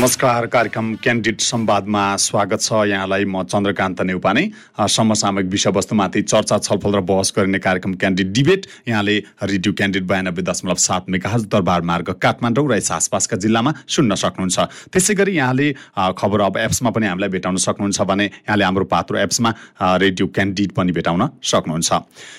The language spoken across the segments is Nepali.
नमस्कार कार्यक्रम क्यान्डिड संवादमा स्वागत छ। यहाँलाई म चन्द्रकान्त नेउपाने। समसामयिक विषयवस्तुमाथि चर्चा छलफल र बहस गरिने कार्यक्रम क्यान्डिड डिबेट यहाँले रेडियो क्यान्डिड बयानब्बे दशमलव सात मेगाहज दरबार मार्ग काठमाडौँ र यस आसपासका जिल्लामा सुन्न सक्नुहुन्छ। त्यसै गरी यहाँले खबर अब एप्समा पनि हामीलाई भेटाउन सक्नुहुन्छ भने यहाँले हाम्रो पात्रो एप्समा रेडियो क्यान्डिड पनि भेटाउन सक्नुहुन्छ।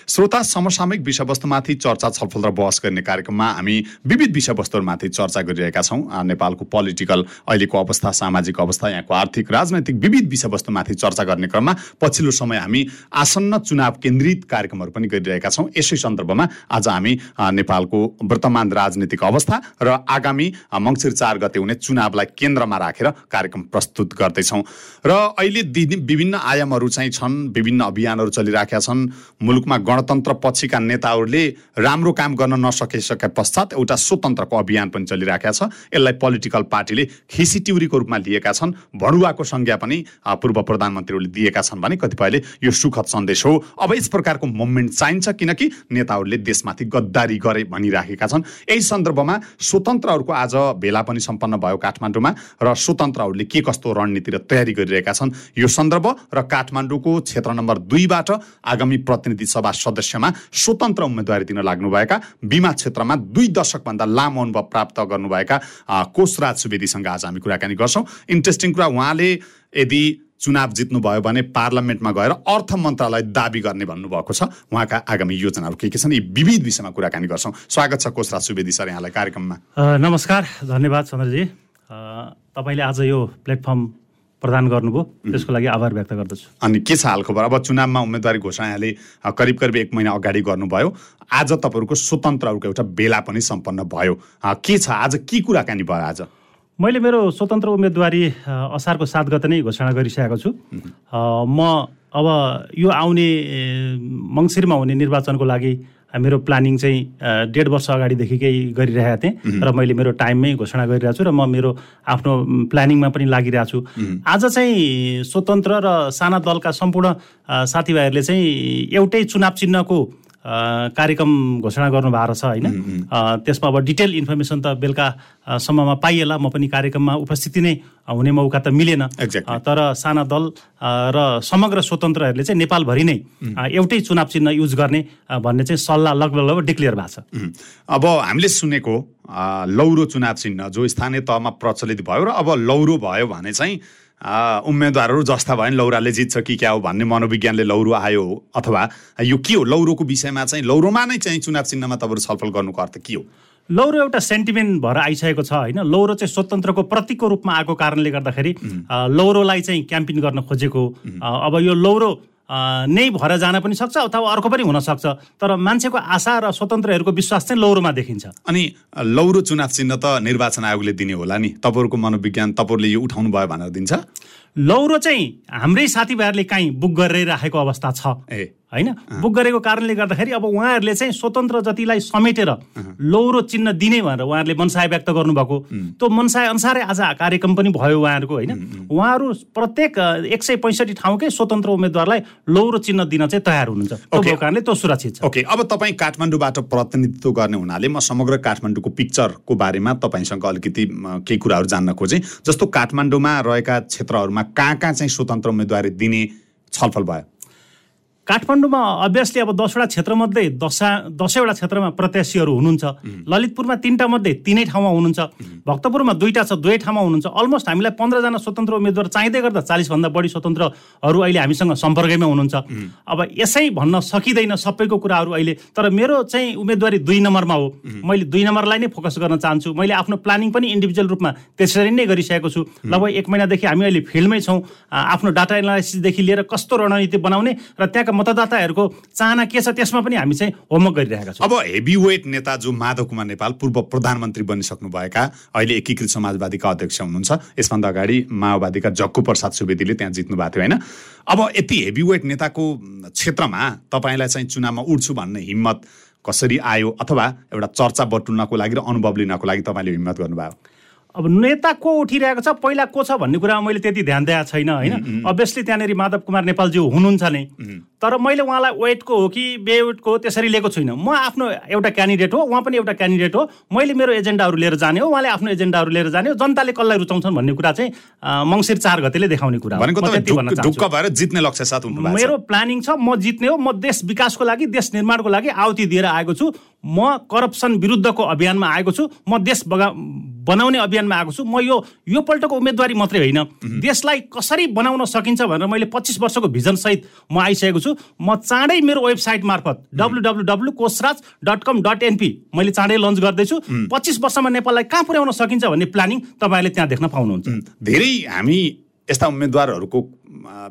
श्रोता समसामयिक विषयवस्तुमाथि चर्चा छलफल र बहस गर्ने कार्यक्रममा हामी विविध विषयवस्तुहरूमाथि चर्चा गरिरहेका छौँ। नेपालको पोलिटिकल अहिलेको अवस्था सामाजिक अवस्था यहाँको आर्थिक राजनैतिक विविध विषयवस्तुमाथि चर्चा गर्ने क्रममा पछिल्लो समय हामी आसन्न चुनाव केन्द्रित कार्यक्रमहरू पनि गरिरहेका छौँ। यसै सन्दर्भमा आज हामी नेपालको वर्तमान राजनीतिक अवस्था र आगामी मङ्सिर चार गते हुने चुनावलाई केन्द्रमा राखेर कार्यक्रम प्रस्तुत गर्दैछौँ। र अहिले विभिन्न आयामहरू चाहिँ छन् विभिन्न अभियानहरू चलिरहेका छन्। मुलुकमा गणतन्त्र पछिका नेताहरूले राम्रो काम गर्न नसकिसके पश्चात एउटा स्वतन्त्रको अभियान पनि चलिरहेका छ। यसलाई पोलिटिकल पार्टीले खिसिटिउरीको रूपमा लिएका छन्। भडुवाको संज्ञा पनि पूर्व प्रधानमन्त्रीहरूले दिएका छन् भने कतिपयले यो सुखद सन्देश हो। अब यस प्रकारको मुभमेन्ट चाहिन्छ किनकि नेताहरूले देशमाथि गद्दारी गरे भनिराखेका छन्। यही सन्दर्भमा स्वतन्त्रहरूको आज भेला पनि सम्पन्न भयो काठमाडौँमा र स्वतन्त्रहरूले के कस्तो रणनीति र तयारी गरिरहेका छन् यो सन्दर्भ र काठमाडौँको क्षेत्र नम्बर दुईबाट आगामी प्रतिनिधि सभा सदस्यमा स्वतन्त्र उम्मेदवारी दिन लाग्नुभएका बिमा क्षेत्रमा दुई दशकभन्दा लामो अनुभव प्राप्त गर्नुभएका कोषराज सुवेदीसँग आज हामी कुराकानी गर्छौँ। इन्ट्रेस्टिङ कुरा उहाँले यदि चुनाव जित्नुभयो भने पार्लियामेन्टमा गएर अर्थ मन्त्रालय दावी गर्ने भन्नुभएको छ। उहाँका आगामी योजनाहरू के के छन् यी विविध विषयमा कुराकानी गर्छौँ। स्वागत छ कोषराज सुवेदी सर यहाँलाई कार्यक्रममा। नमस्कार धन्यवाद चन्द्रजी। तपाईँले आज यो प्लेटफर्म प्रदान गर्नुभयो। त्यसको लागि आभार व्यक्त गर्दछु। अनि के छ हालखबर? अब चुनावमा उम्मेदवारी घोषणा यहाँले करिब करिब एक महिना अगाडि गर्नुभयो। आज तपाईँहरूको स्वतन्त्रहरूको एउटा बेला पनि सम्पन्न भयो। के छ? आज के कुराकानी भयो आज? मैले मेरो स्वतन्त्र उम्मेदवारी असारको सात गते नै घोषणा गरिसकेको छु। म अब यो आउने मङ्सिरमा हुने निर्वाचनको लागि मेरो प्लानिङ चाहिँ डेढ वर्ष अगाडिदेखिकै गरिरहेको थिएँ र मैले मेरो टाइममै घोषणा गरिरहेको छु र म मेरो आफ्नो प्लानिङमा पनि लागिरहेको छु। आज चाहिँ स्वतन्त्र र साना दलका सम्पूर्ण साथीभाइहरूले चाहिँ एउटै चुनाव चिन्हको कार्यक्रम घोषणा गर्नुभएको छ होइन? त्यसमा अब डिटेल इन्फर्मेसन त बेलुकासम्ममा पाइएला म पनि कार्यक्रममा उपस्थिति नै हुने मौका त मिलेन। तर साना दल र समग्र स्वतन्त्रहरूले चाहिँ नेपालभरि नै एउटै चुनाव चिन्ह युज गर्ने भन्ने चाहिँ सल्लाह लगभग लगभग डिक्लेयर भएको छ। अब हामीले सुनेको लौरो चुनाव चिन्ह जो स्थानीय तहमा प्रचलित भयो र अब लौरो भयो भने चाहिँ उम्मेदवारहरू जस्ता भने लौराले जित्छ कि क्या हो भन्ने मनोविज्ञानले लौरो आयो अथवा यो के हो? लौरोको विषयमा चाहिँ लौरोमा नै चाहिँ चुनाव चिन्हमा तपाईँहरू छलफल गर्नुको अर्थ के हो? लौरो एउटा सेन्टिमेन्ट भएर आइसकेको छ होइन? लौरो चाहिँ स्वतन्त्रको प्रतीकको रूपमा आएको कारणले गर्दाखेरि लौरोलाई चाहिँ क्याम्पिन गर्न खोजेको अब यो लौरो नै भएर जान पनि सक्छ अथवा अर्को पनि हुनसक्छ तर मान्छेको आशा र स्वतन्त्रहरूको विश्वास चाहिँ लौरोमा देखिन्छ। अनि लौरो चुनाव चिन्ह त निर्वाचन आयोगले दिने होला नि। तपाईँहरूको मनोविज्ञान तपाईँहरूले यो उठाउनु भयो भनेर दिन्छ। लौरो चाहिँ हाम्रै साथीभाइहरूले काहीँ बुक गरेर राखेको अवस्था छ। ए। होइन? बुक गरेको कारणले गर्दाखेरि अब उहाँहरूले चाहिँ स्वतन्त्र जतिलाई समेटेर लौरो चिन्ह दिने भनेर उहाँहरूले मनसाय व्यक्त गर्नुभएको। त्यो मनसाय अनुसारै आज कार्यक्रम पनि भयो उहाँहरूको होइन? उहाँहरू प्रत्येक एक सय पैँसठी ठाउँकै स्वतन्त्र उम्मेद्वारलाई लौरो चिन्ह दिन चाहिँ तयार हुनुहुन्छ। त्यो कारणले त्यो सुरक्षित छ। ओके अब तपाईँ काठमाडौँबाट प्रतिनिधित्व गर्ने हुनाले म समग्र काठमाडौँको पिक्चरको बारेमा तपाईँसँग अलिकति केही कुराहरू जान्न खोजेँ। जस्तो काठमाडौँमा रहेका क्षेत्रहरूमा कहाँ कहाँ चाहिँ स्वतन्त्र उम्मेदवारी दिने छलफल भयो? काठमाडौँमा अभियसली अब दसवटा क्षेत्रमध्ये दसा दसैँवटा क्षेत्रमा प्रत्याशीहरू हुनुहुन्छ। ललितपुरमा तिनवटा मध्ये तिनै ठाउँमा हुनुहुन्छ। भक्तपुरमा दुईवटा छ दुवै ठाउँमा हुनुहुन्छ। अलमोस्ट हामीलाई पन्ध्रजना स्वतन्त्र उम्मेद्वार चाहिँदै गर्दा चालिसभन्दा बढी स्वतन्त्रहरू अहिले हामीसँग सम्पर्कमै हुनुहुन्छ। अब यसै भन्न सकिँदैन सबैको कुराहरू अहिले तर मेरो चाहिँ उम्मेदवारी दुई नम्बरमा हो। मैले दुई नम्बरलाई नै फोकस गर्न चाहन्छु। मैले आफ्नो प्लानिङ पनि इन्डिभिजुअल रूपमा त्यसरी नै गरिसकेको छु। लगभग एक महिनादेखि हामी अहिले फिल्डमै छौँ। आफ्नो डाटा एनालाइसिसदेखि लिएर कस्तो रणनीति बनाउने र त्यहाँका त्यहाँका मतदाताहरूको चाहना के छ त्यसमा पनि हामी चाहिँ होमवर्क गरिरहेका छौँ। अब हेभी वेट नेता जो माधव कुमार नेपाल पूर्व प्रधानमन्त्री बनिसक्नुभएका अहिले एकीकृत समाजवादीका अध्यक्ष हुनुहुन्छ। यसभन्दा अगाडि माओवादीका जक्कु प्रसाद सुवेदीले त्यहाँ जित्नु भएको थियो होइन? अब यति हेभी वेट नेताको क्षेत्रमा तपाईँलाई चाहिँ चुनावमा उठ्छु भन्ने हिम्मत कसरी आयो? अथवा एउटा चर्चा बटुल्नको लागि र अनुभव लिनको लागि तपाईँले हिम्मत गर्नुभयो? अब नेता को उठिरहेको छ पहिला को छ भन्ने कुरामा मैले त्यति ध्यान दिएको छैन होइन? अभियसली त्यहाँनिर माधव कुमार नेपालज्यू हुनुहुन्छ नै। तर मैले उहाँलाई वेटको हो कि बेवेटको हो त्यसरी लिएको छुइनँ। म आफ्नो एउटा क्यान्डिडेट हो उहाँ पनि एउटा क्यान्डिडेट हो। मैले मेरो एजेन्डाहरू लिएर जाने हो उहाँले आफ्नो एजेन्डाहरू लिएर जाने हो। जनताले कसलाई रुचाउँछन् भन्ने कुरा चाहिँ मङ्सिर चार गतेले देखाउने कुरा भएर जित्ने लक्ष्य साथ मेरो प्लानिङ छ म जित्ने हो म देश विकासको लागि देश निर्माणको लागि आहुति दिएर आएको छु। म करप्सन विरुद्धको अभियानमा आएको छु। म देश बगा बनाउने अभियानमा आएको छु। म यो यो पल्टको उम्मेदवारी मात्रै होइन। देशलाई कसरी बनाउन सकिन्छ भनेर मैले पच्चिस वर्षको भिजनसहित म आइसकेको छु। म चाँडै मेरो वेबसाइट मार्फत W W W Kosraj dot com dot NP मैले चाँडै लन्च गर्दैछु। पच्चिस वर्षमा नेपाललाई कहाँ पुर्याउन सकिन्छ भन्ने प्लानिङ तपाईँहरूले त्यहाँ देख्न पाउनुहुन्छ। धेरै हामी यस्ता उम्मेद्वारहरूको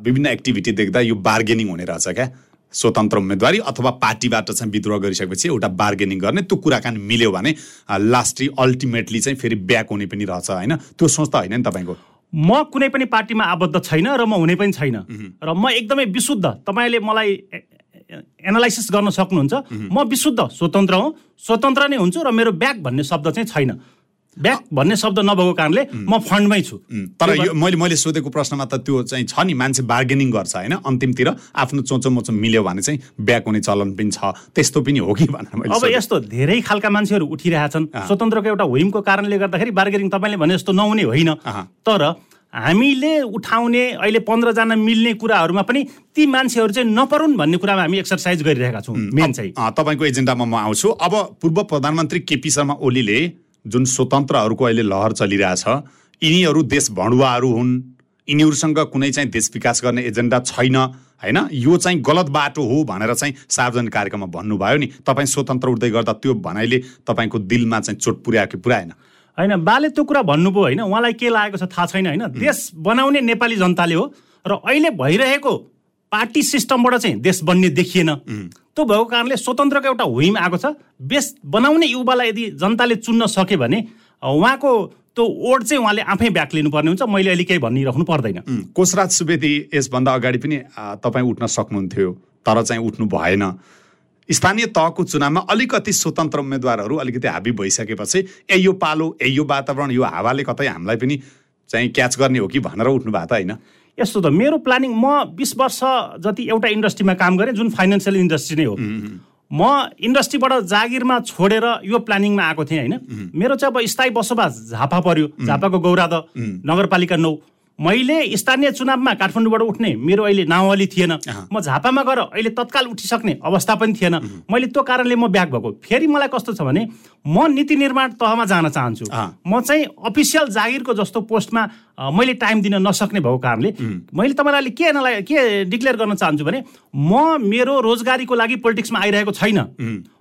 विभिन्न एक्टिभिटी देख्दा यो बार्गेनिङ हुने रहेछ क्या? स्वतन्त्र उम्मेदवारी अथवा पार्टीबाट चाहिँ विद्रोह गरिसकेपछि एउटा बार्गेनिङ गर्ने त्यो कुराकानी मिल्यो भने लास्टली अल्टिमेटली चाहिँ फेरि ब्याक हुने पनि रहेछ होइन? त्यो सोच त होइन नि तपाईँको? म कुनै पनि पार्टीमा आबद्ध छैन र म हुने पनि छैन। र म एकदमै विशुद्ध। तपाईँले मलाई एनालाइसिस गर्न सक्नुहुन्छ। म विशुद्ध स्वतन्त्र हुँ। स्वतन्त्र नै हुन्छु र मेरो ब्याक भन्ने शब्द चाहिँ छैन। ब्याक भन्ने शब्द नभएको कारणले म फन्डमै छु। तर यो मैले मैले सोधेको प्रश्नमा त त्यो चाहिँ छ नि मान्छे बार्गेनिङ गर्छ होइन? अन्तिमतिर आफ्नो चोचो मोचो मिल्यो भने चाहिँ ब्याक हुने चलन पनि छ। त्यस्तो पनि हो कि भनेर अब यस्तो धेरै खालका मान्छेहरू उठिरहेछन्। स्वतन्त्रको एउटा हुइमको कारणले गर्दाखेरि बार्गेनिङ तपाईँले भने जस्तो नहुने होइन। तर हामीले उठाउने अहिले पन्ध्रजना मिल्ने कुराहरूमा पनि ती मान्छेहरू चाहिँ नपरुन् भन्ने कुरामा हामी एक्सर्साइज गरिरहेका छौँ मेन चाहिँ। तपाईँको एजेन्डामा म आउँछु। अब पूर्व प्रधानमन्त्री केपी शर्मा ओलीले जुन स्वतन्त्रहरूको अहिले लहर चलिरहेछ यिनीहरू देश भणुवाहरू हुन्। यिनीहरूसँग कुनै चाहिँ देश विकास गर्ने एजेन्डा छैन होइन? यो चाहिँ गलत बाटो हो भनेर चाहिँ सार्वजनिक कार्यक्रममा भन्नुभयो नि। तपाईँ स्वतन्त्र उठ्दै गर्दा त्यो भनाइले तपाईँको दिलमा चाहिँ चोट पुर्यायो कि पुऱ्याएन होइन बाले त्यो कुरा भन्नुभयो होइन? उहाँलाई के लागेको छ थाहा छैन होइन? देश बनाउने नेपाली जनताले हो। र अहिले भइरहेको पार्टी सिस्टमबाट चाहिँ देश बन्ने देखिएन। त्यो भएको कारणले स्वतन्त्रको एउटा हुइम आएको छ। बेस बनाउने युवालाई यदि जनताले चुन्न सक्यो भने उहाँको त्यो ओड चाहिँ उहाँले आफै ब्याक लिनुपर्ने हुन्छ। मैले अहिले केही भनिराख्नु पर्दैन। कोशराज सुवेदी यसभन्दा अगाडि पनि तपाईँ उठ्न सक्नुहुन्थ्यो तर चाहिँ उठ्नु भएन। स्थानीय तहको चुनावमा अलिकति स्वतन्त्र उम्मेद्वारहरू अलिकति हाबी भइसकेपछि ए यो पालो ए यो वातावरण यो हावाले कतै हामीलाई पनि चाहिँ क्याच गर्ने हो कि भनेर उठ्नु भएको त होइन। यस्तो त मेरो प्लानिङ म बिस वर्ष जति एउटा इन्डस्ट्रीमा काम गरेँ जुन फाइनेन्सियल इन्डस्ट्री नै हो म इन्डस्ट्रीबाट जागिरमा छोडेर यो प्लानिङमा आएको थिएँ होइन? मेरो चाहिँ अब स्थायी बसोबास झापा पर्यो झापाको गौराद नगरपालिका नौ। मैले स्थानीय चुनावमा काठमाडौँबाट उठ्ने मेरो अहिले नाउँली थिएन। म झापामा गएर अहिले तत्काल उठिसक्ने अवस्था पनि थिएन। मैले त्यो कारणले म ब्याक भएको। फेरि मलाई कस्तो छ भने म नीति निर्माण तहमा जान चाहन्छु। म चाहिँ अफिसियल जागिरको जस्तो पोस्टमा मैले टाइम दिन नसक्ने भएको कारणले मैले तपाईँलाई के के डिक्लेयर गर्न चाहन्छु भने म मेरो रोजगारीको लागि पोलिटिक्समा आइरहेको छैन।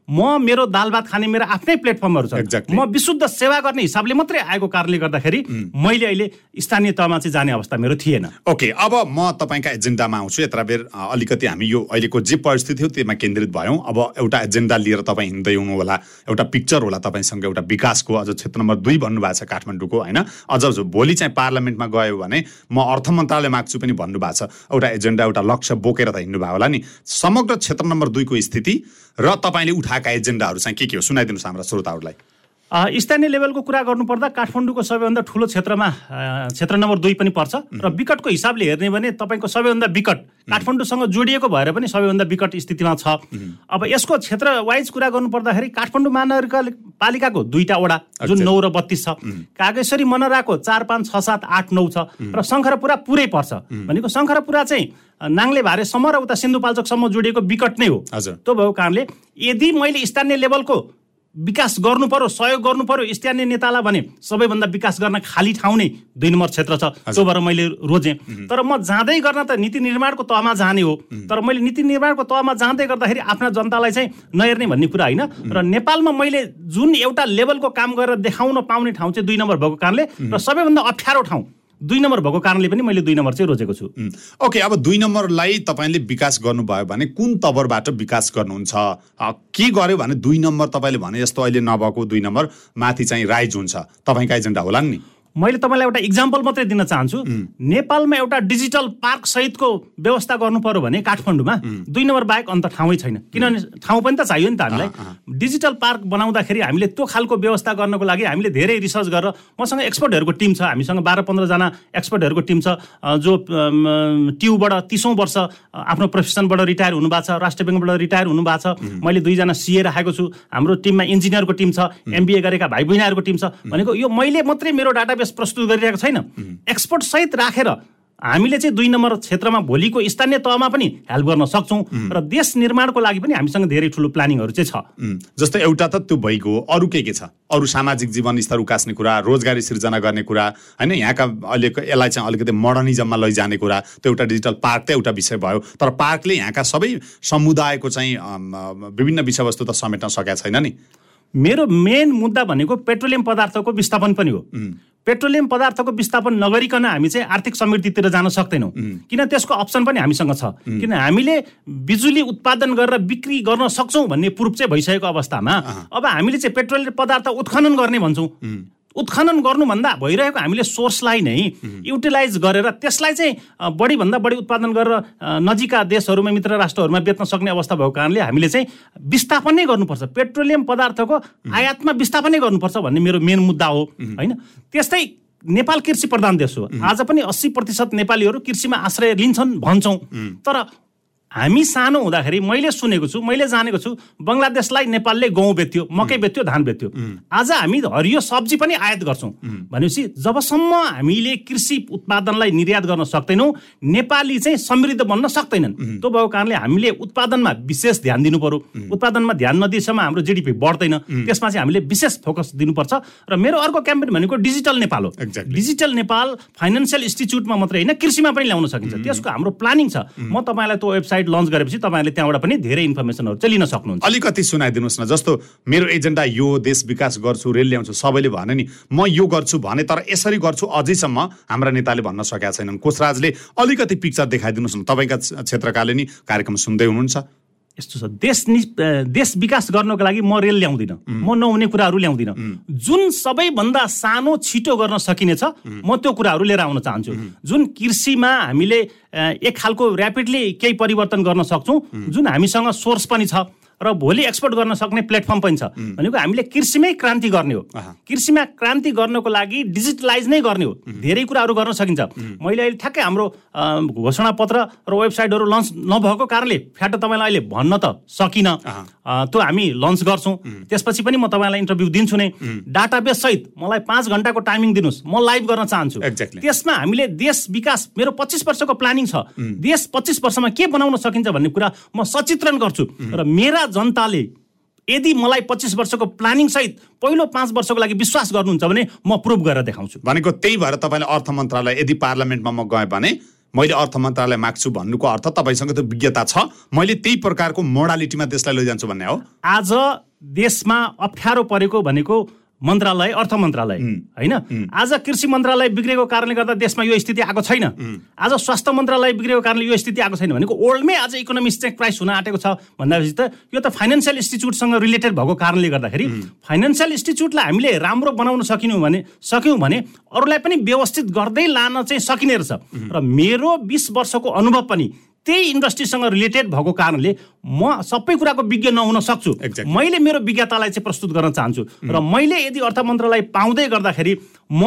म मेरो दाल भात खाने मेरो आफ्नै प्लेटफर्महरू छ म विशुद्ध सेवा गर्ने हिसाबले मात्रै आएको कारणले गर्दाखेरि मैले अहिले स्थानीय तहमा चाहिँ जाने अवस्था मेरो थिएन। ओके अब म तपाईँका एजेन्डामा आउँछु। यत्र बेर अलिकति हामी यो अहिलेको जे परिस्थिति हो त्यसमा केन्द्रित भयौँ। अब एउटा एजेन्डा लिएर तपाईँ हिँड्दै हुनु होला एउटा पिक्चर होला तपाईँसँग एउटा विकासको अझ क्षेत्र नम्बर दुई भन्नुभएको छ काठमाडौँको होइन? अझ भोलि चाहिँ पार्लियामेन्टमा गयो भने म अर्थ मन्त्रालय माग्छु पनि भन्नुभएको छ। एउटा एजेन्डा एउटा लक्ष्य बोकेर त हिँड्नुभयो होला नि। समग्र क्षेत्र नम्बर दुईको स्थिति र तपाईँले उठाएका एजेन्डाहरू चाहिँ के के हो? सुनाइदिनुहोस् हाम्रा श्रोताहरूलाई। स्थानीय लेभलको कुरा गर्नुपर्दा काठमाडौँको सबैभन्दा ठुलो क्षेत्रमा क्षेत्र नम्बर दुई पनि पर्छ र विकटको हिसाबले हेर्ने भने तपाईँको सबैभन्दा विकट काठमाडौँसँग जोडिएको भएर पनि सबैभन्दा विकट स्थितिमा छ। अब यसको क्षेत्र वाइज कुरा गर्नुपर्दाखेरि काठमाडौँ महानगरपालिकाको दुईवटा वडा जुन नौ र बत्तिस छ। कागेश्वरी मनराको चार पाँच छ सात आठ नौ छ र शङ्खरपुरा पुरै पर्छ। भनेको शङ्खरपुरा चाहिँ नाङ्ले भारेसम्म र उता सिन्धुपाल्चोकसम्म जोडिएको विकट नै हो। त्यो भएको कारणले यदि मैले स्थानीय लेभलको विकास गर्नु पर्यो सहयोग गर्नु पर्यो स्थानीय नेतालाई भने सबैभन्दा विकास गर्न खाली ठाउँ नै दुई नम्बर क्षेत्र छ। त्यो भएर मैले रोजेँ। तर म जाँदै गर्न त नीति निर्माणको तहमा जाने हो। तर मैले नीति निर्माणको तहमा जाँदै गर्दाखेरि आफ्ना जनतालाई चाहिँ नहेर्ने भन्ने कुरा होइन। र नेपालमा मैले जुन एउटा लेभलको काम गरेर देखाउन पाउने ठाउँ चाहिँ दुई नम्बर भएको कारणले र सबैभन्दा अप्ठ्यारो ठाउँ दुई नम्बर भएको कारणले पनि मैले दुई नम्बर चाहिँ रोजेको छु। ओके अब दुई नम्बरलाई तपाईँले विकास गर्नुभयो भने कुन तवरबाट विकास गर्नुहुन्छ? के गर्यो भने दुई नम्बर तपाईँले भने जस्तो अहिले नभएको दुई नम्बर माथि चाहिँ राइज हुन्छ। तपाईँको एजेन्डा होला नि। मैले तपाईँलाई एउटा इक्जाम्पल मात्रै दिन चाहन्छु। नेपालमा एउटा डिजिटल पार्क सहितको व्यवस्था गर्नु पर्यो भने काठमाडौँमा दुई नम्बर बाहेक अन्त ठाउँै छैन। किनभने ठाउँ पनि त चाहियो नि त हामीलाई। डिजिटल पार्क बनाउँदाखेरि हामीले त्यो खालको व्यवस्था गर्नको लागि हामीले धेरै रिसर्च गरेर मसँग एक्सपर्टहरूको टिम छ। हामीसँग बाह्र पन्ध्रजना एक्सपर्टहरूको टिम छ। जो ट्युबाट तिसौँ वर्ष आफ्नो प्रोफेसनबाट रिटायर हुनुभएको छ राष्ट्र ब्याङ्कबाट रिटायर हुनुभएको छ। मैले दुईजना सिए राखेको छु। हाम्रो टिममा इन्जिनियरको टिम छ एमबिए गरेका भाइ बहिनीहरूको टिम छ। भनेको यो मैले मात्रै मेरो डाटाबेस प्रस्तुत गरिरहेको छैन। एक्सपर्ट सहित राखेर हामीले चाहिँ दुई नम्बर क्षेत्रमा भोलिको स्थानीय तहमा पनि हेल्प गर्न सक्छौँ र देश निर्माणको लागि पनि हामीसँग धेरै ठुलो प्लानिङहरू चाहिँ छ। जस्तै एउटा त त्यो भइगयो अरू के के छ? अरू सामाजिक जीवन स्तर उकास्ने कुरा रोजगारी सिर्जना गर्ने कुरा होइन यहाँका अहिलेको यसलाई चाहिँ अलिकति मोडर्निजममा लैजाने कुरा त्यो एउटा डिजिटल पार्क त एउटा विषय भयो। तर पार्कले यहाँका सबै समुदायको चाहिँ विभिन्न विषयवस्तु त समेट्न सकेका छैन नि? मेरो मेन मुद्दा भनेको पेट्रोलियम पदार्थको विस्थापन पनि हो। पेट्रोलियम पदार्थको विस्थापन नगरिकन हामी चाहिँ आर्थिक समृद्धितिर जान सक्दैनौँ। किन त्यसको अप्सन पनि हामीसँग छ। किन हामीले बिजुली उत्पादन गरेर बिक्री गर्न सक्छौँ भन्ने प्रुफ चाहिँ भइसकेको अवस्थामा अब हामीले चाहिँ पेट्रोलियम पदार्थ उत्खनन गर्ने भन्छौँ। उत्खनन गर्नुभन्दा भइरहेको हामीले सोर्सलाई नै युटिलाइज गरेर त्यसलाई चाहिँ बढीभन्दा बढी उत्पादन गरेर नजिकका देशहरूमा मित्र राष्ट्रहरूमा बेच्न सक्ने अवस्था भएको कारणले हामीले चाहिँ विस्थापन नै गर्नुपर्छ। पेट्रोलियम पदार्थको आयातमा विस्थापन नै गर्नुपर्छ भन्ने मेरो मेन मुद्दा हो होइन? त्यस्तै नेपाल कृषि प्रधान देश हो। आज पनि अस्सी प्रतिशत नेपालीहरू कृषिमा आश्रय लिन्छन् भन्छौँ। तर हामी सानो हुँदाखेरि मैले सुनेको छु मैले जानेको छु बङ्गलादेशलाई नेपालले गहुँ बेच्थ्यो मकै बेच्थ्यो धान बेच्थ्यो। आज हामी हरियो सब्जी पनि आयात गर्छौँ। भनेपछि जबसम्म हामीले कृषि उत्पादनलाई निर्यात गर्न सक्दैनौँ नेपाली चाहिँ समृद्ध बन्न सक्दैनन्। त्यो भएको कारणले हामीले उत्पादनमा विशेष ध्यान दिनु पर्यो। उत्पादनमा ध्यान नदिएसम्म हाम्रो जिडिपी बढ्दैन। त्यसमा चाहिँ हामीले विशेष फोकस दिनुपर्छ। र मेरो अर्को क्याम्पेन भनेको डिजिटल नेपाल हो। डिजिटल नेपाल फाइनेन्सियल इन्स्टिच्युटमा मात्रै होइन कृषिमा पनि ल्याउन सकिन्छ। त्यसको हाम्रो प्लानिङ छ। म तपाईँलाई त्यो वेबसाइट वेबसाइट लन्च गरेपछि तपाईँहरूले त्यहाँबाट पनि धेरै इन्फर्मेसनहरू चाहिँ लिन सक्नुहुन्छ। अलिकति सुनाइदिनुहोस् न जस्तो मेरो एजेन्डा यो देश विकास गर्छु रेल ल्याउँछु सबैले भने नि म यो गर्छु भने तर यसरी गर्छु अझैसम्म हाम्रा नेताले भन्न सकेका छैनन्। कोचराजले अलिकति पिक्चर देखाइदिनुहोस् न तपाईँका क्षेत्रकाले नि कार्यक्रम सुन्दै हुनुहुन्छ। यस्तो छ देश नि देश विकास गर्नको लागि म रेल ल्याउँदिनँ। म नहुने कुराहरू ल्याउँदिनँ। जुन सबैभन्दा सानो छिटो गर्न सकिनेछ म त्यो कुराहरू लिएर आउन चाहन्छु। जुन कृषिमा हामीले एक खालको ऱ्यापिडली केही परिवर्तन गर्न सक्छौँ जुन हामीसँग सोर्स पनि छ र भोलि एक्सपोर्ट गर्न सक्ने प्लेटफर्म पनि छ। भनेको हामीले कृषिमै क्रान्ति गर्ने हो। कृषिमा क्रान्ति गर्नको लागि डिजिटलाइज नै गर्ने हो। धेरै कुराहरू गर्न सकिन्छ। मैले अहिले ठ्याक्कै हाम्रो घोषणा पत्र र वेबसाइटहरू लन्च नभएको कारणले फ्याट तपाईँलाई अहिले भन्न त सकिनँ। त्यो हामी लन्च गर्छौँ। त्यसपछि पनि म तपाईँलाई इन्टरभ्यू दिन्छु नै। डाटाबेस सहित मलाई पाँच घन्टाको टाइमिङ दिनुहोस्। म लाइभ गर्न चाहन्छु। त्यसमा हामीले देश विकास मेरो पच्चिस वर्षको प्लानिङ छ। देश पच्चिस वर्षमा के बनाउन सकिन्छ भन्ने कुरा म सचित्रण गर्छु। र मेरा जनताले यदि मलाई पच्चिस वर्षको प्लानिङ सहित पहिलो पाँच वर्षको लागि विश्वास गर्नुहुन्छ भने म प्रुभ गरेर देखाउँछु। भनेको त्यही भएर तपाईँले अर्थ मन्त्रालय यदि पार्लियामेन्टमा म गएँ भने मैले अर्थ मन्त्रालय माग्छु भन्नुको अर्थ तपाईँसँग त्यो विज्ञता छ। मैले त्यही प्रकारको मोडालिटीमा देशलाई लैजान्छु भन्ने हो। आज देशमा अप्ठ्यारो परेको भनेको मन्त्रालय अर्थ मन्त्रालय होइन? आज कृषि मन्त्रालय बिग्रेको कारणले गर्दा देशमा यो स्थिति आएको छैन। आज स्वास्थ्य मन्त्रालय बिग्रेको कारणले यो स्थिति आएको छैन भनेको वर्ल्डमै आज इकोनोमिक्स चाहिँ क्राइस हुन आँटेको छ भन्दाखेरि त यो त फाइनेन्सियल इन्स्टिच्युटसँग रिलेटेड भएको कारणले गर्दाखेरि फाइनेन्सियल इन्स्टिच्युटलाई हामीले राम्रो बनाउन सकिनु भने सक्यौँ भने अरूलाई पनि व्यवस्थित गर्दै लान चाहिँ सकिने रहेछ। र मेरो बिस वर्षको अनुभव पनि त्यही इन्डस्ट्रीसँग रिलेटेड भएको कारणले म सबै कुराको विज्ञ नहुन सक्छु। मैले मेरो विज्ञतालाई चाहिँ प्रस्तुत गर्न चाहन्छु। र मैले यदि अर्थ मन्त्रालय पाउँदै गर्दाखेरि म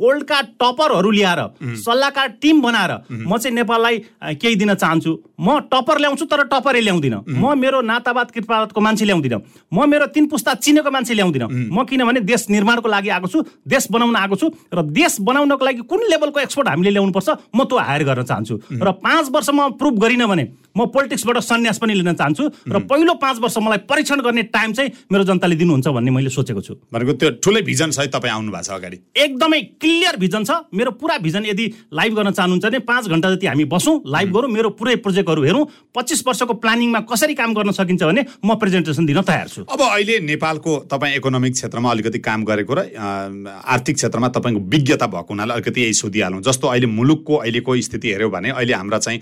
वर्ल्डका टपरहरू ल्याएर सल्लाहकार टिम बनाएर म चाहिँ नेपाललाई केही दिन चाहन्छु। म टपर ल्याउँछु तर टपरै ल्याउँदिनँ। म मेरो नातावाद कृपावादको मान्छे ल्याउँदिनँ। म मेरो तिन पुस्ता चिनेको मान्छे ल्याउँदिनँ। म किनभने देश निर्माणको लागि आएको छु देश बनाउन आएको छु र देश बनाउनको लागि कुन लेभलको एक्सपोर्ट हामीले ल्याउनुपर्छ म त्यो हायर गर्न चाहन्छु। र पाँच वर्षमा प्रुभ गरिनँ भने म पोलिटिक्सबाट सन्यास पनि लिन चाहन्छु र पहिलो पाँच वर्ष मलाई परीक्षण गर्ने टाइम चाहिँ मेरो जनताले दिनुहुन्छ भन्ने मैले सोचेको छु। भनेको त्यो ठुलै भिजन सहित तपाईँ आउनु भएको छ अगाडि। एकदमै क्लियर भिजन छ। मेरो पुरा भिजन यदि लाइभ गर्न चाहनुहुन्छ भने पाँच घन्टा जति हामी बसौँ लाइभ गरौँ मेरो पुरै प्रोजेक्टहरू हेरौँ। पच्चिस वर्षको प्लानिङमा कसरी काम गर्न सकिन्छ भने म प्रेजेन्टेसन दिन तयार छु। अब अहिले नेपालको तपाईँ इकोनोमिक क्षेत्रमा अलिकति काम गरेको र आर्थिक क्षेत्रमा तपाईँको विज्ञता भएको हुनाले अलिकति यही सोधिहालौँ। जस्तो अहिले मुलुकको अहिलेको स्थिति हेऱ्यो भने अहिले हाम्रा चाहिँ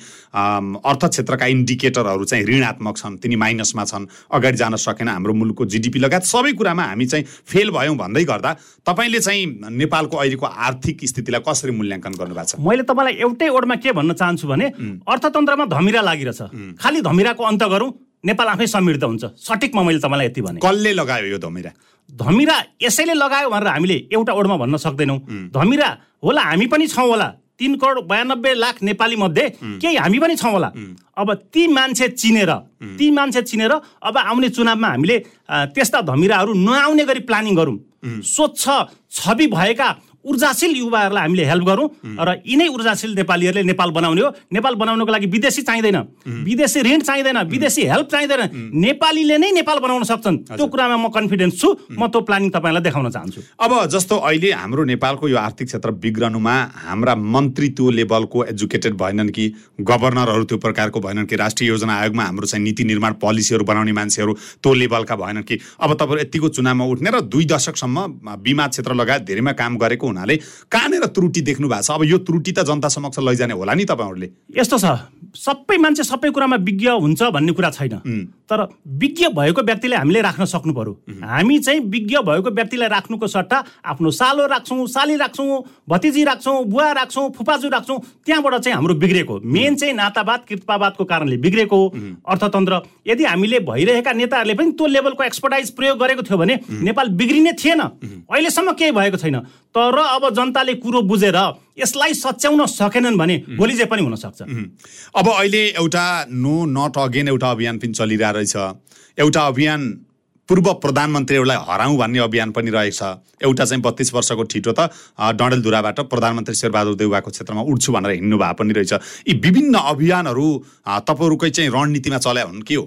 अर्थ क्षेत्रका इन्डिकेटरहरू चाहिँ ऋणात्मक छन् तिनी माइनसमा छन् अगाडि जान सकेन हाम्रो मुलुकको जिडिपी लगायत। सबै कुरामा हामी चाहिँ फेल भयौँ भन्दै गर्दा तपाईँले चाहिँ नेपालको अहिलेको आर्थिक स्थितिलाई कसरी मूल्याङ्कन गर्नुभएको छ? मैले तपाईँलाई एउटै ओडमा के भन्न चाहन्छु भने अर्थतन्त्रमा धमिरा लागिरहेछ। खालि धमिराको अन्त गरौँ नेपाल आफै समृद्ध हुन्छ। सठिकमा मैले तपाईँलाई यति भने। कसले लगायो यो धमिरा? धमिरा यसैले लगायो भनेर हामीले एउटा ओडमा भन्न सक्दैनौँ। धमिरा होला हामी पनि छौँ होला। तिन करोड बयानब्बे लाख नेपाली मध्ये केही हामी पनि छौँ होला। अब ती मान्छे चिनेर ती मान्छे चिनेर अब आउने चुनावमा हामीले त्यस्ता धमिराहरू नआउने गरी प्लानिङ गरौँ। स्वच्छ छवि भएका ऊर्जाशील युवाहरूलाई हामीले हेल्प गरौँ र यिनै ऊर्जाशील नेपालीहरूले नेपाल बनाउने हो। नेपाल बनाउनको लागि विदेशी चाहिँदैन। विदेशी ऋण चाहिँदैन विदेशी हेल्प चाहिँदैन। नेपालीले नै नेपाल बनाउन सक्छन्। त्यो कुरामा म कन्फिडेन्स छु। म त्यो प्लानिङ तपाईँलाई देखाउन चाहन्छु। अब जस्तो अहिले हाम्रो नेपालको यो आर्थिक क्षेत्र बिग्रनुमा हाम्रा मन्त्री त्यो लेभलको एजुकेटेड भएनन् कि गभर्नरहरू त्यो प्रकारको भएनन् कि राष्ट्रिय योजना आयोगमा हाम्रो चाहिँ नीति निर्माण पोलिसीहरू बनाउने मान्छेहरू त्यो लेभलका भएनन् कि। अब तपाईँहरू यतिको चुनावमा उठ्ने र दुई दशकसम्म बिमा क्षेत्र लगायत धेरैमा काम गरेको हुनाले कहाँनिर त्रुटि देख्नु भएको छ? अब यो त्रुटि त जनता समक्ष लैजाने होला नि तपाईँहरूले। यस्तो छ सबै मान्छे सबै कुरामा विज्ञ हुन्छ भन्ने कुरा छैन। तर विज्ञ भएको व्यक्तिले हामीले राख्न सक्नु पर्यो। हामी चाहिँ विज्ञ भएको व्यक्तिलाई राख्नुको सट्टा आफ्नो सालो राख्छौँ साली राख्छौँ भतिजी राख्छौँ बुवा राख्छौँ फुपाजु राख्छौँ त्यहाँबाट चाहिँ हाम्रो बिग्रेको। मेन चाहिँ नातावाद कृतपावादको कारणले बिग्रेको। हो अर्थतन्त्र यदि हामीले भइरहेका नेताहरूले पनि त्यो लेभलको एक्सपर्टाइज प्रयोग गरेको थियो भने नेपाल बिग्रिने थिएन। अहिलेसम्म केही भएको छैन। तर अब जनताले कुरो बुझेर यसलाई सच्याउन सकेनन् भने भोलि जे पनि हुनसक्छ। अब अहिले एउटा नो नट अगेन एउटा अभियान पनि चलिरहेको रहेछ। एउटा अभियान पूर्व प्रधानमन्त्रीहरूलाई हराउँ भन्ने अभियान पनि रहेछ एउटा चाहिँ बत्तिस वर्षको ठिटो त डडेलधुराबाट प्रधानमन्त्री शेरबहादुर देउवाको क्षेत्रमा उठ्छु भनेर हिँड्नु भए पनि रहेछ। यी विभिन्न अभियानहरू तपाईँहरूकै चाहिँ रणनीतिमा चल्या हुन् के हो?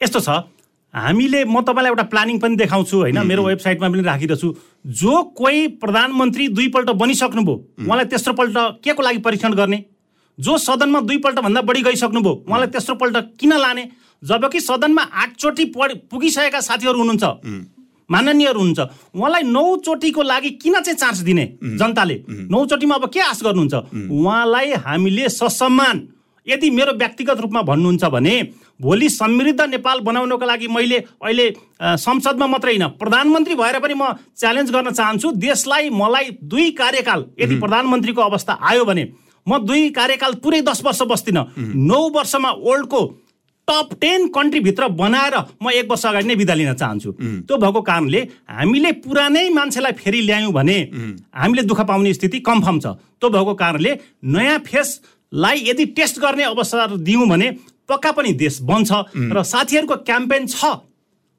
यस्तो छ। हामीले म तपाईँलाई एउटा प्लानिङ पनि देखाउँछु होइन? मेरो वेबसाइटमा पनि राखिरहेको छु जो कोही प्रधानमन्त्री दुईपल्ट बनिसक्नुभयो उहाँलाई तेस्रो पल्ट के को लागि परीक्षण गर्ने? जो सदनमा दुईपल्ट भन्दा बढी गइसक्नुभयो उहाँलाई तेस्रो पल्ट किन लाने? जबकि सदनमा आठचोटि पढ- पुगिसकेका साथीहरू हुनुहुन्छ माननीयहरू हुनुहुन्छ उहाँलाई नौचोटिको लागि किन चाहिँ चान्स दिने जनताले? नौचोटिमा अब के आश गर्नुहुन्छ? उहाँलाई हामीले ससम्मान यदि मेरो व्यक्तिगत रूपमा भन्नुहुन्छ भने भोलि समृद्ध नेपाल बनाउनको लागि मैले अहिले संसदमा मात्रै होइन प्रधानमन्त्री भएर पनि म च्यालेन्ज गर्न चाहन्छु देशलाई मलाई दुई कार्यकाल यदि प्रधानमन्त्रीको अवस्था आयो भने म दुई कार्यकाल पुरै दस वर्ष बस्दिनँ। नौ वर्षमा वर्ल्डको टप टेन कन्ट्रीभित्र बनाएर म एक वर्ष अगाडि नै बिदा लिन चाहन्छु। त्यो भएको कारणले हामीले पुरानै मान्छेलाई फेरि ल्यायौँ भने हामीले दुःख पाउने स्थिति कन्फर्म छ। त्यो भएको कारणले नयाँ फेसलाई यदि टेस्ट गर्ने अवसर दियौँ भने पक्का पनि देश बन्छ र साथीहरूको क्याम्पेन छ।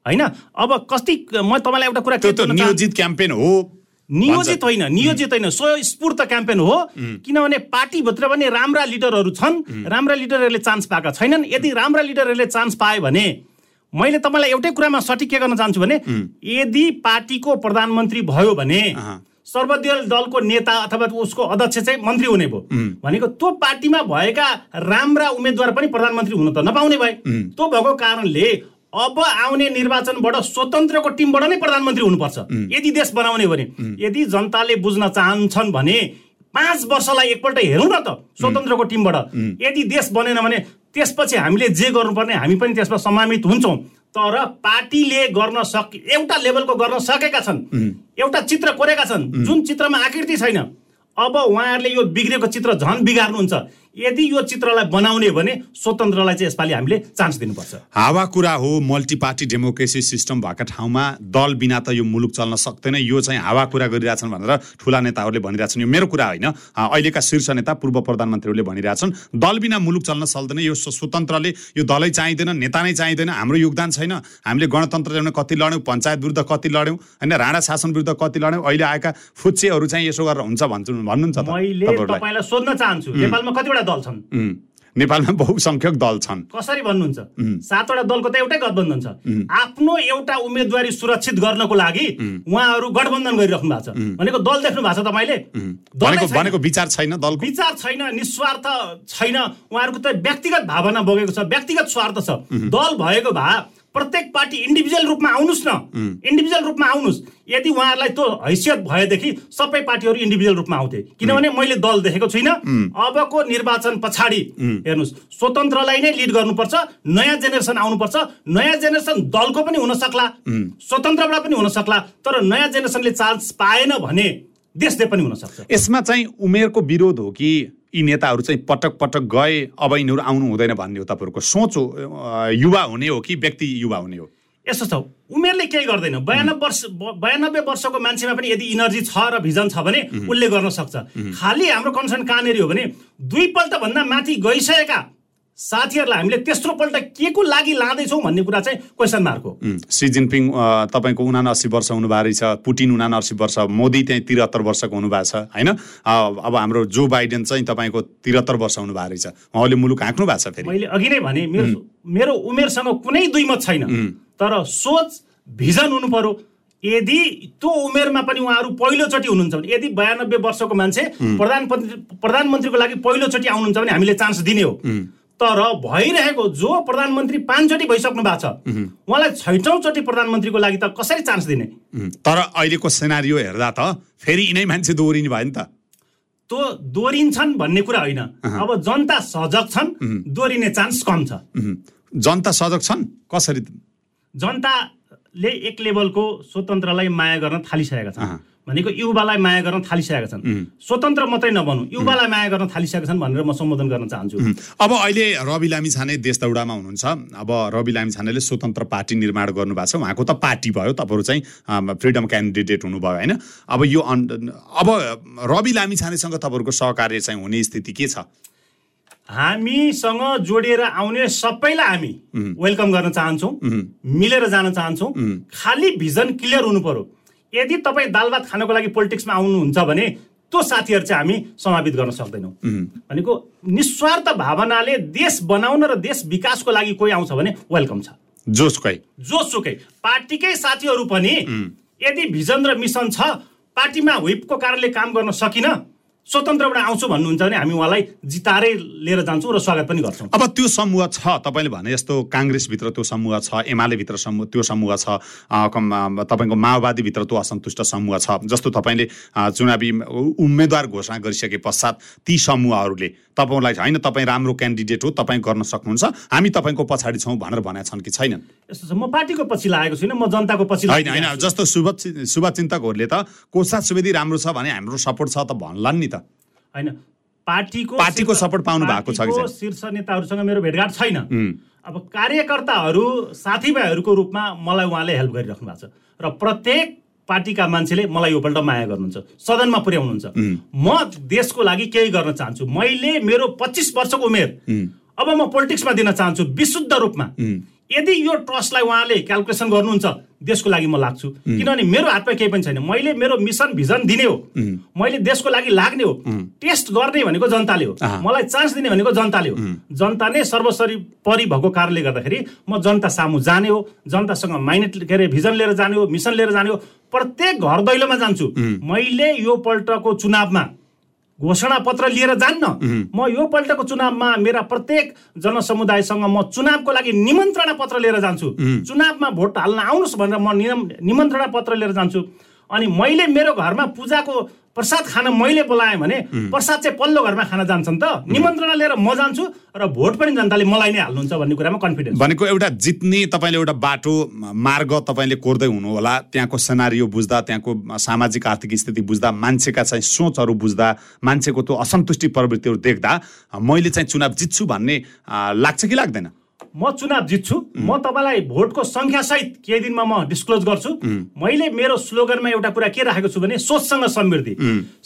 होइन? अब कति म तपाईँलाई एउटा कुरा त्यो? नियोजित क्याम्पेन हो। नियोजित होइन नियोजित होइन स्वस्फूर्त क्याम्पेन हो। किनभने पार्टीभित्र पनि राम्रा लिडरहरू छन्। राम्रा लिडरहरूले चान्स पाएका छैनन्। यदि राम्रा लिडरहरूले चान्स पाए भने मैले तपाईँलाई एउटै कुरामा सठिक के गर्न चाहन्छु भने यदि पार्टीको प्रधानमन्त्री भयो भने। सर्वदलीय दलको नेता अथवा उसको अध्यक्ष चाहिँ मन्त्री हुने भयो। भनेको त्यो पार्टीमा भएका राम्रा उम्मेद्वार पनि प्रधानमन्त्री हुन त नपाउने भए। त्यो भएको कारणले अब आउने निर्वाचनबाट स्वतन्त्रको टिमबाट नै प्रधानमन्त्री हुनुपर्छ। यदि देश बनाउने भने। यदि जनताले बुझ्न चाहन्छन् भने पाँच वर्षलाई एकपल्ट हेरौँ न त स्वतन्त्रको टिमबाट। यदि देश बनेन भने त्यसपछि हामीले जे गर्नुपर्ने हामी पनि त्यसमा समामित हुन्छौँ। तर पार्टीले गर्न सक एउटा लेभलको गर्न सकेका छन्। एउटा चित्र कोरेका छन्। जुन चित्रमा आकृति छैन। अब उहाँहरूले यो बिग्रेको चित्र झन् बिगार्नुहुन्छ। यदि यो चित्रलाई बनाउने भने स्वतन्त्रलाई चाहिँ यसपालि हामीले चान्स दिनुपर्छ। हावा कुरा हो मल्टी पार्टी डेमोक्रेसी सिस्टम भएका ठाउँमा दल बिना त यो मुलुक चल्न सक्दैन। यो चाहिँ हावा कुरा गरिरहेछन् भनेर ठुला नेताहरूले भनिरहेछन्। यो मेरो कुरा होइन। अहिलेका शीर्ष नेता पूर्व प्रधानमन्त्रीहरूले भनिरहेछन् दल बिना मुलुक चल्न सक्दैन। यो स्व- स्वतन्त्रले यो दलै चाहिँदैन नेता नै चाहिँदैन। हाम्रो योगदान छैन। हामीले गणतन्त्र ल्याउन कति लड्यौँ पञ्चायत विरुद्ध कति लड्यौँ होइन राणा शासन विरुद्ध कति लड्यौँ अहिले आएका फुच्चेहरू चाहिँ यसो गरेर हुन्छ भन्छु भन्नुहुन्छ मैले तपाईँलाई सोध्न चाहन्छु। नेपालमा कतिवटा दल छन्। नेपालमा बहुसङ्ख्यक दल छन्। कसरी भन्नुहुन्छ? सातवटा दलको त एउटै गठबन्धन छ। आफ्नो एउटा उम्मेदवारी सुरक्षित गर्नको लागि उहाँहरू गठबन्धन गरिराख्नु भएको छ। भनेको दल देख्नु भएको छ तपाईँले। भनेको विचार छैन दलको? विचार छैन निस्वार्थ छैन। उहाँहरूको त व्यक्तिगत भावना बगेको छ व्यक्तिगत स्वार्थ छ। दल भएको भए प्रत्येक पार्टी इन्डिभिजुअल रूपमा आउनुहोस् न। इन्डिभिजुअल रूपमा आउनुहोस् यदि उहाँहरूलाई त्यो हैसियत भएदेखि सबै पार्टीहरू इन्डिभिजुअल रूपमा आउँथे। किनभने मैले दल देखेको छुइनँ। अबको निर्वाचन पछाडि हेर्नुहोस् स्वतन्त्रलाई नै लिड गर्नुपर्छ। नयाँ जेनेरेसन आउनुपर्छ। नयाँ जेनेरेसन दलको पनि हुन सक्ला स्वतन्त्रबाट पनि हुन सक्ला तर नयाँ जेनेरेसनले चान्स पाएन भने देशले पनि हुनसक्छ। यसमा चाहिँ उमेरको विरोध हो कि यी नेताहरू चाहिँ पटक पटक गए अब यिनीहरू आउनु हुँदैन भन्ने हो तपाईँहरूको सोच हो युवा हुने हो कि व्यक्ति युवा हुने हो? यस्तो छ उमेरले केही गर्दैन। बयानब्बे वर्ष बयानब्बे वर्षको मान्छेमा पनि यदि इनर्जी छ र भिजन छ भने उसले गर्न सक्छ। खालि हाम्रो कन्सर्न कहाँनिर हो भने दुईपल्ट भन्दा माथि गइसकेका साथीहरूलाई हामीले तेस्रो पल्ट के को लागि लाँदैछौँ भन्ने कुरा चाहिँ क्वेसन मार्क हो सी जिनपिङ तपाईँको उनासी वर्ष हुनुभएको रहेछ पुटिन उनासी वर्ष मोदी चाहिँ त्रिहत्तर वर्षको हुनुभएको छ होइन? अब हाम्रो जो बाइडेन चाहिँ तपाईँको त्रिहत्तर वर्ष हुनुभएको रहेछ उहाँले मुलुक हाँक्नु भएको छ फेरि। मैले अघि नै भने मेरो मेरो उमेरसँग कुनै दुई मत छैन तर सोच भिजन हुनु पर्यो। यदि त्यो उमेरमा पनि उहाँहरू पहिलोचोटि हुनुहुन्छ भने यदि बयानब्बे वर्षको मान्छे प्रधानमन्त्री प्रधानमन्त्रीको लागि पहिलोचोटि आउनुहुन्छ भने हामीले चान्स दिने हो। तर भइरहेको जो प्रधानमन्त्री पाँचचोटि भइसक्नु भएको छ उहाँलाई छैटौँचोटि प्रधानमन्त्रीको लागि त कसरी चान्स दिने? तर अहिलेको सेनारियो हेर्दा त फेरि यिनै मान्छे दोहोरिने भयो नि त। त्यो दोहोरिन्छन् भन्ने कुरा होइन। अब जनता सजग छन् दोहोरिने चान्स कम छ। जनता सजग छन्? कसरी? जनताले एक लेभलको स्वतन्त्रलाई माया गर्न थालिसकेका छन्। भनेको युवालाई माया गर्न थालिसकेका छन्। स्वतन्त्र मात्रै नबनु युवालाई माया गर्न थालिसकेका छन् भनेर म सम्बोधन गर्न चाहन्छु। अब अहिले रवि लामी छाने देश दौडामा हुनुहुन्छ। अब रवि लामी छानेले स्वतन्त्र पार्टी निर्माण गर्नुभएको छ। उहाँको त पार्टी भयो तपाईँहरू चाहिँ फ्रिडम क्यान्डिडेट हुनुभयो होइन? अब यो अन- अब रवि लामी छानेसँग तपाईँहरूको सहकार्य चाहिँ हुने स्थिति के छ? हामीसँग जोडिएर आउने सबैलाई हामी वेलकम गर्न चाहन्छौँ मिलेर जान चाहन्छौँ। खालि भिजन क्लियर हुनु पर्यो। यदि तपाईँ दाल भात खानको लागि पोलिटिक्समा आउनुहुन्छ भने त्यो साथीहरू चाहिँ हामी समावित गर्न सक्दैनौँ। भनेको निस्वार्थ भावनाले देश बनाउन र देश विकासको लागि कोही आउँछ भने वेलकम छ। जोसकै। जोसुकै। पार्टीकै साथीहरू पनि यदि भिजन र मिसन छ पार्टीमा व्हिपको कारणले काम गर्न सकिन स्वतन्त्रबाट आउँछु भन्नुहुन्छ भने हामी उहाँलाई जितारै लिएर जान्छौँ र स्वागत पनि गर्छौँ। अब त्यो समूह छ तपाईँले भने जस्तो काङ्ग्रेसभित्र त्यो समूह छ एमालेभित्र समूह त्यो समूह छ तपाईँको माओवादीभित्र त्यो असन्तुष्ट समूह छ जस्तो तपाईँले चुनावी उम्मेद्वार घोषणा गरिसके पश्चात ती समूहहरूले तपाईँलाई होइन तपाईँ राम्रो क्यान्डिडेट हो तपाईँ गर्न सक्नुहुन्छ हामी तपाईँको पछाडि छौँ भनेर भनेका छन् कि छैनन्? यस्तो छ म पार्टीको पछि लागेको छुइनँ म जनताको पछि होइन होइन। जस्तो शुभ शुभचिन्तकहरूले त कोसा सुवेदी राम्रो छ भने हाम्रो सपोर्ट छ त भन्लान् नि त। होइन पार्टीको पार्टीको support पाउनु भएको छ? शीर्ष नेताहरूसँग मेरो भेटघाट छैन। अब कार्यकर्ताहरू साथीभाइहरूको रूपमा मलाई उहाँले हेल्प गरिराख्नु भएको छ। र प्रत्येक पार्टीका मान्छेले मलाई योपल्ट माया गर्नुहुन्छ सदनमा पुर्याउनुहुन्छ। म देशको लागि केही गर्न चाहन्छु। मैले मेरो पच्चिस वर्षको उमेर। अब म पोलिटिक्समा दिन चाहन्छु विशुद्ध रूपमा। यदि यो ट्रस्टलाई उहाँले क्यालकुलेसन गर्नुहुन्छ देशको लागि म लाग्छु। किनभने मेरो हातमा केही पनि छैन। मैले मेरो मिसन भिजन दिने हो। मैले देशको लागि लाग्ने हो। टेस्ट गर्ने भनेको जनताले हो। मलाई चान्स दिने भनेको जनताले हो। जनता नै सर्वसरी परि भएको कारणले गर्दाखेरि म जनता सामु जाने हो। जनतासँग माइनेट के अरे भिजन लिएर जाने हो मिसन लिएर जाने हो। प्रत्येक घर दैलोमा जान्छु। मैले यो पल्टको चुनावमा घोषणा पत्र लिएर जान्न। म यो पल्टको चुनावमा मेरा प्रत्येक जनसमुदायसँग म चुनावको लागि निमन्त्रणा पत्र लिएर जान्छु। चुनावमा भोट हाल्न आउनुहोस् भनेर म निम- निमन्त्रणा पत्र लिएर जान्छु। अनि मैले मेरो घरमा पूजाको प्रसाद खान मैले बोलाएँ भने प्रसाद चाहिँ पल्लो घरमा खान जान्छन् त। निमन्त्रणा लिएर म जान्छु र भोट पनि जनताले मलाई नै हाल्नुहुन्छ भन्ने कुरामा कन्फिडेन्स भनेको एउटा जित्ने तपाईँले एउटा बाटो मार्ग तपाईँले कोर्दै हुनु होला त्यहाँको सेनारियो बुझ्दा त्यहाँको सामाजिक आर्थिक स्थिति बुझ्दा मान्छेका चाहिँ सोचहरू बुझ्दा मान्छेको त्यो असन्तुष्टि प्रवृत्तिहरू देख्दा मैले चाहिँ चुनाव जित्छु भन्ने लाग्छ कि लाग्दैन? म चुनाव जित्छु। म तपाईँलाई भोटको संख्या सहित केही दिनमा म डिस्क्लोज गर्छु। मैले मेरो स्लोगनमा एउटा कुरा के राखेको छु भने सोचसँग समृद्धि।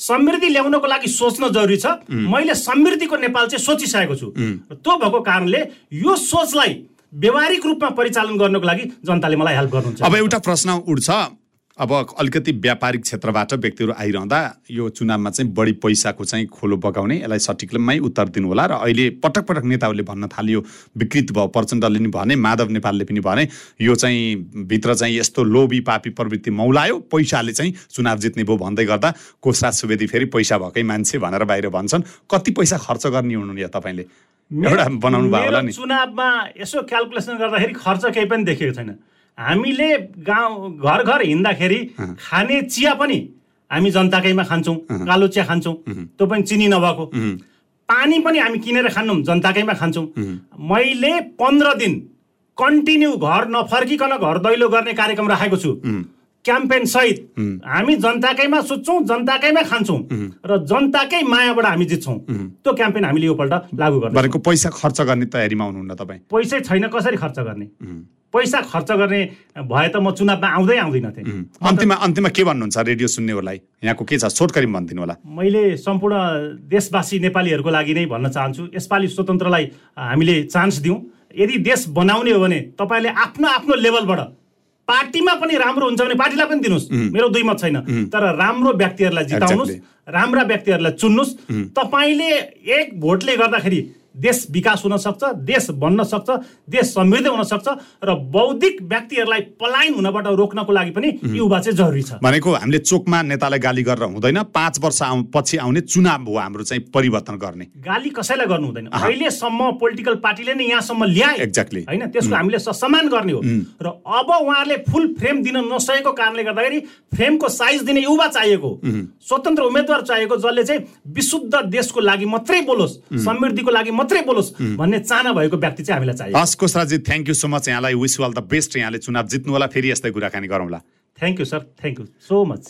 समृद्धि ल्याउनको लागि सोच्न जरुरी छ। मैले समृद्धिको नेपाल चाहिँ सोचिसकेको छु। त्यो भएको कारणले यो सोचलाई व्यवहारिक रूपमा परिचालन गर्नको लागि जनताले मलाई हेल्प गर्नुहुन्छ। अब एउटा प्रश्न उठ्छ। अब अलिकति व्यापारिक क्षेत्रबाट व्यक्तिहरू आइरहँदा यो चुनावमा चाहिँ बढी पैसाको चाहिँ खोलो बगाउने यसलाई सटिकमै उत्तर दिनु होला र अहिले पटक पटक नेताहरूले भन्न थालियो विकृत भयो प्रचण्डले नि भने माधव नेपालले पनि भने यो चाहिँ भित्र चाहिँ यस्तो लोभी पापी प्रवृत्ति मौलायो पैसाले चाहिँ चुनाव जित्ने भयो भन्दै गर्दा कोषराज सुवेदी फेरि पैसा भएकै मान्छे भनेर बाहिर भन्छन्। कति पैसा खर्च गर्ने हुनु या तपाईँले? एउटा बनाउनु भयो होला नि। चुनावमा यसो क्यालकुलेसन गर्दाखेरि खर्च केही पनि देखेको छैन। हामीले गाउँ घर घर हिँड्दाखेरि खाने चिया पनि हामी जनताकैमा खान्छौँ कालो चिया खान्छौँ त्यो पनि चिनी नभएको। पानी पनि हामी किनेर खान्नौँ जनताकैमा खान्छौँ। मैले पन्ध्र दिन कन्टिन्यू घर नफर्किकन घर दैलो गर्ने कार्यक्रम राखेको छु। क्याम्पेन सहित हामी जनताकैमा सुत्छौँ जनताकैमा खान्छौँ र जनताकै मायाबाट हामी जित्छौँ। त्यो क्याम्पेन हामीले योपल्ट लागू गर्छौँ भनेको पैसा खर्च गर्ने तयारीमा हुनुहुन्न तपाईँ? पैसै छैन कसरी खर्च गर्ने? पैसा खर्च गर्ने भए त म चुनावमा आउँदै आउँदिनँ थिएँ। अन्तिममा अन्तिममा के भन्नुहुन्छ रेडियो सुन्नेहरूलाई? यहाँको के छ? छोटकरी भनिदिनु होला मैले सम्पूर्ण देशवासी नेपालीहरूको लागि नै भन्न चाहन्छु। यसपालि स्वतन्त्रलाई हामीले चान्स दिउँ। यदि देश बनाउने हो भने तपाईँले आफ्नो आफ्नो लेभलबाट पार्टीमा पनि राम्रो हुन्छ भने पार्टीलाई पनि दिनुहोस्। मेरो दुई मत छैन। तर राम्रो व्यक्तिहरूलाई जिताउनुहोस् राम्रा व्यक्तिहरूलाई चुन्नुहोस्। तपाईँले एक भोटले गर्दाखेरि देश विकास हुन सक्छ देश बन्न सक्छ देश समृद्ध हुन सक्छ र बौद्धिक व्यक्तिहरूलाई पलायन हुनबाट रोक्नको लागि पनि युवा चाहिँ जरुरी छ। भनेको हामीले चोकमा नेतालाई गाली गरेर हुँदैन पाँच वर्ष पछि आउने चुनाव हो हाम्रो चाहिँ परिवर्तन गर्ने। गाली कसैलाई गर्नु हुँदैन। अहिलेसम्म पोलिटिकल पार्टीले नै यहाँसम्म ल्याए। एक्ज्याक्टली होइन त्यसको हामीले सम्मान गर्ने हो। र अब उहाँहरूले फुल फ्रेम दिन नसकेको कारणले गर्दाखेरि फ्रेमको साइज दिने युवा चाहिएको स्वतन्त्र उम्मेद्वार चाहिएको जसले चाहिँ विशुद्ध देशको लागि मात्रै बोलोस् समृद्धिको लागि मात्रै बोलोस् भन्ने चाहना भएको व्यक्ति चाहिँ हामीलाई चाहियो हस् कोसराजी थ्याङ्क यू सो मच यहाँलाई विस अल द बेस्ट यहाँले चुनाव जित्नु होला फेरि यस्तै कुराकानी गरौँला। Thank you sir thank you so much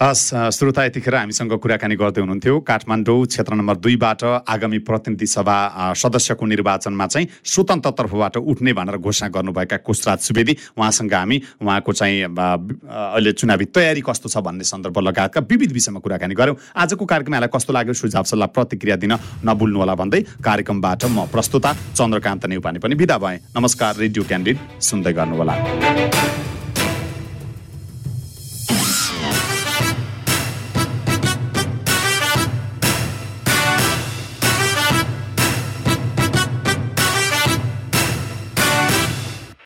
हस् श्रोता यतिखेर हामीसँग कुराकानी गर्दै हुनुहुन्थ्यो। काठमाडौँ क्षेत्र नम्बर दुईबाट आगामी प्रतिनिधि सभा सदस्यको निर्वाचनमा चाहिँ स्वतन्त्र तर्फबाट उठ्ने भनेर घोषणा गर्नुभएका कुशराज सुवेदी उहाँसँग हामी उहाँको चाहिँ अहिले चुनावी तयारी कस्तो छ भन्ने सन्दर्भ लगायतका विविध विषयमा कुराकानी गऱ्यौँ। आजको कार्यक्रम यहाँलाई कस्तो लाग्यो? सुझाव सल्लाह प्रतिक्रिया दिन नभुल्नुहोला भन्दै कार्यक्रमबाट म प्रस्तुता चन्द्रकान्त नेउपाने पनि विदा भएँ। नमस्कार रेडियो क्यान्डिड सुन्दै गर्नुहोला।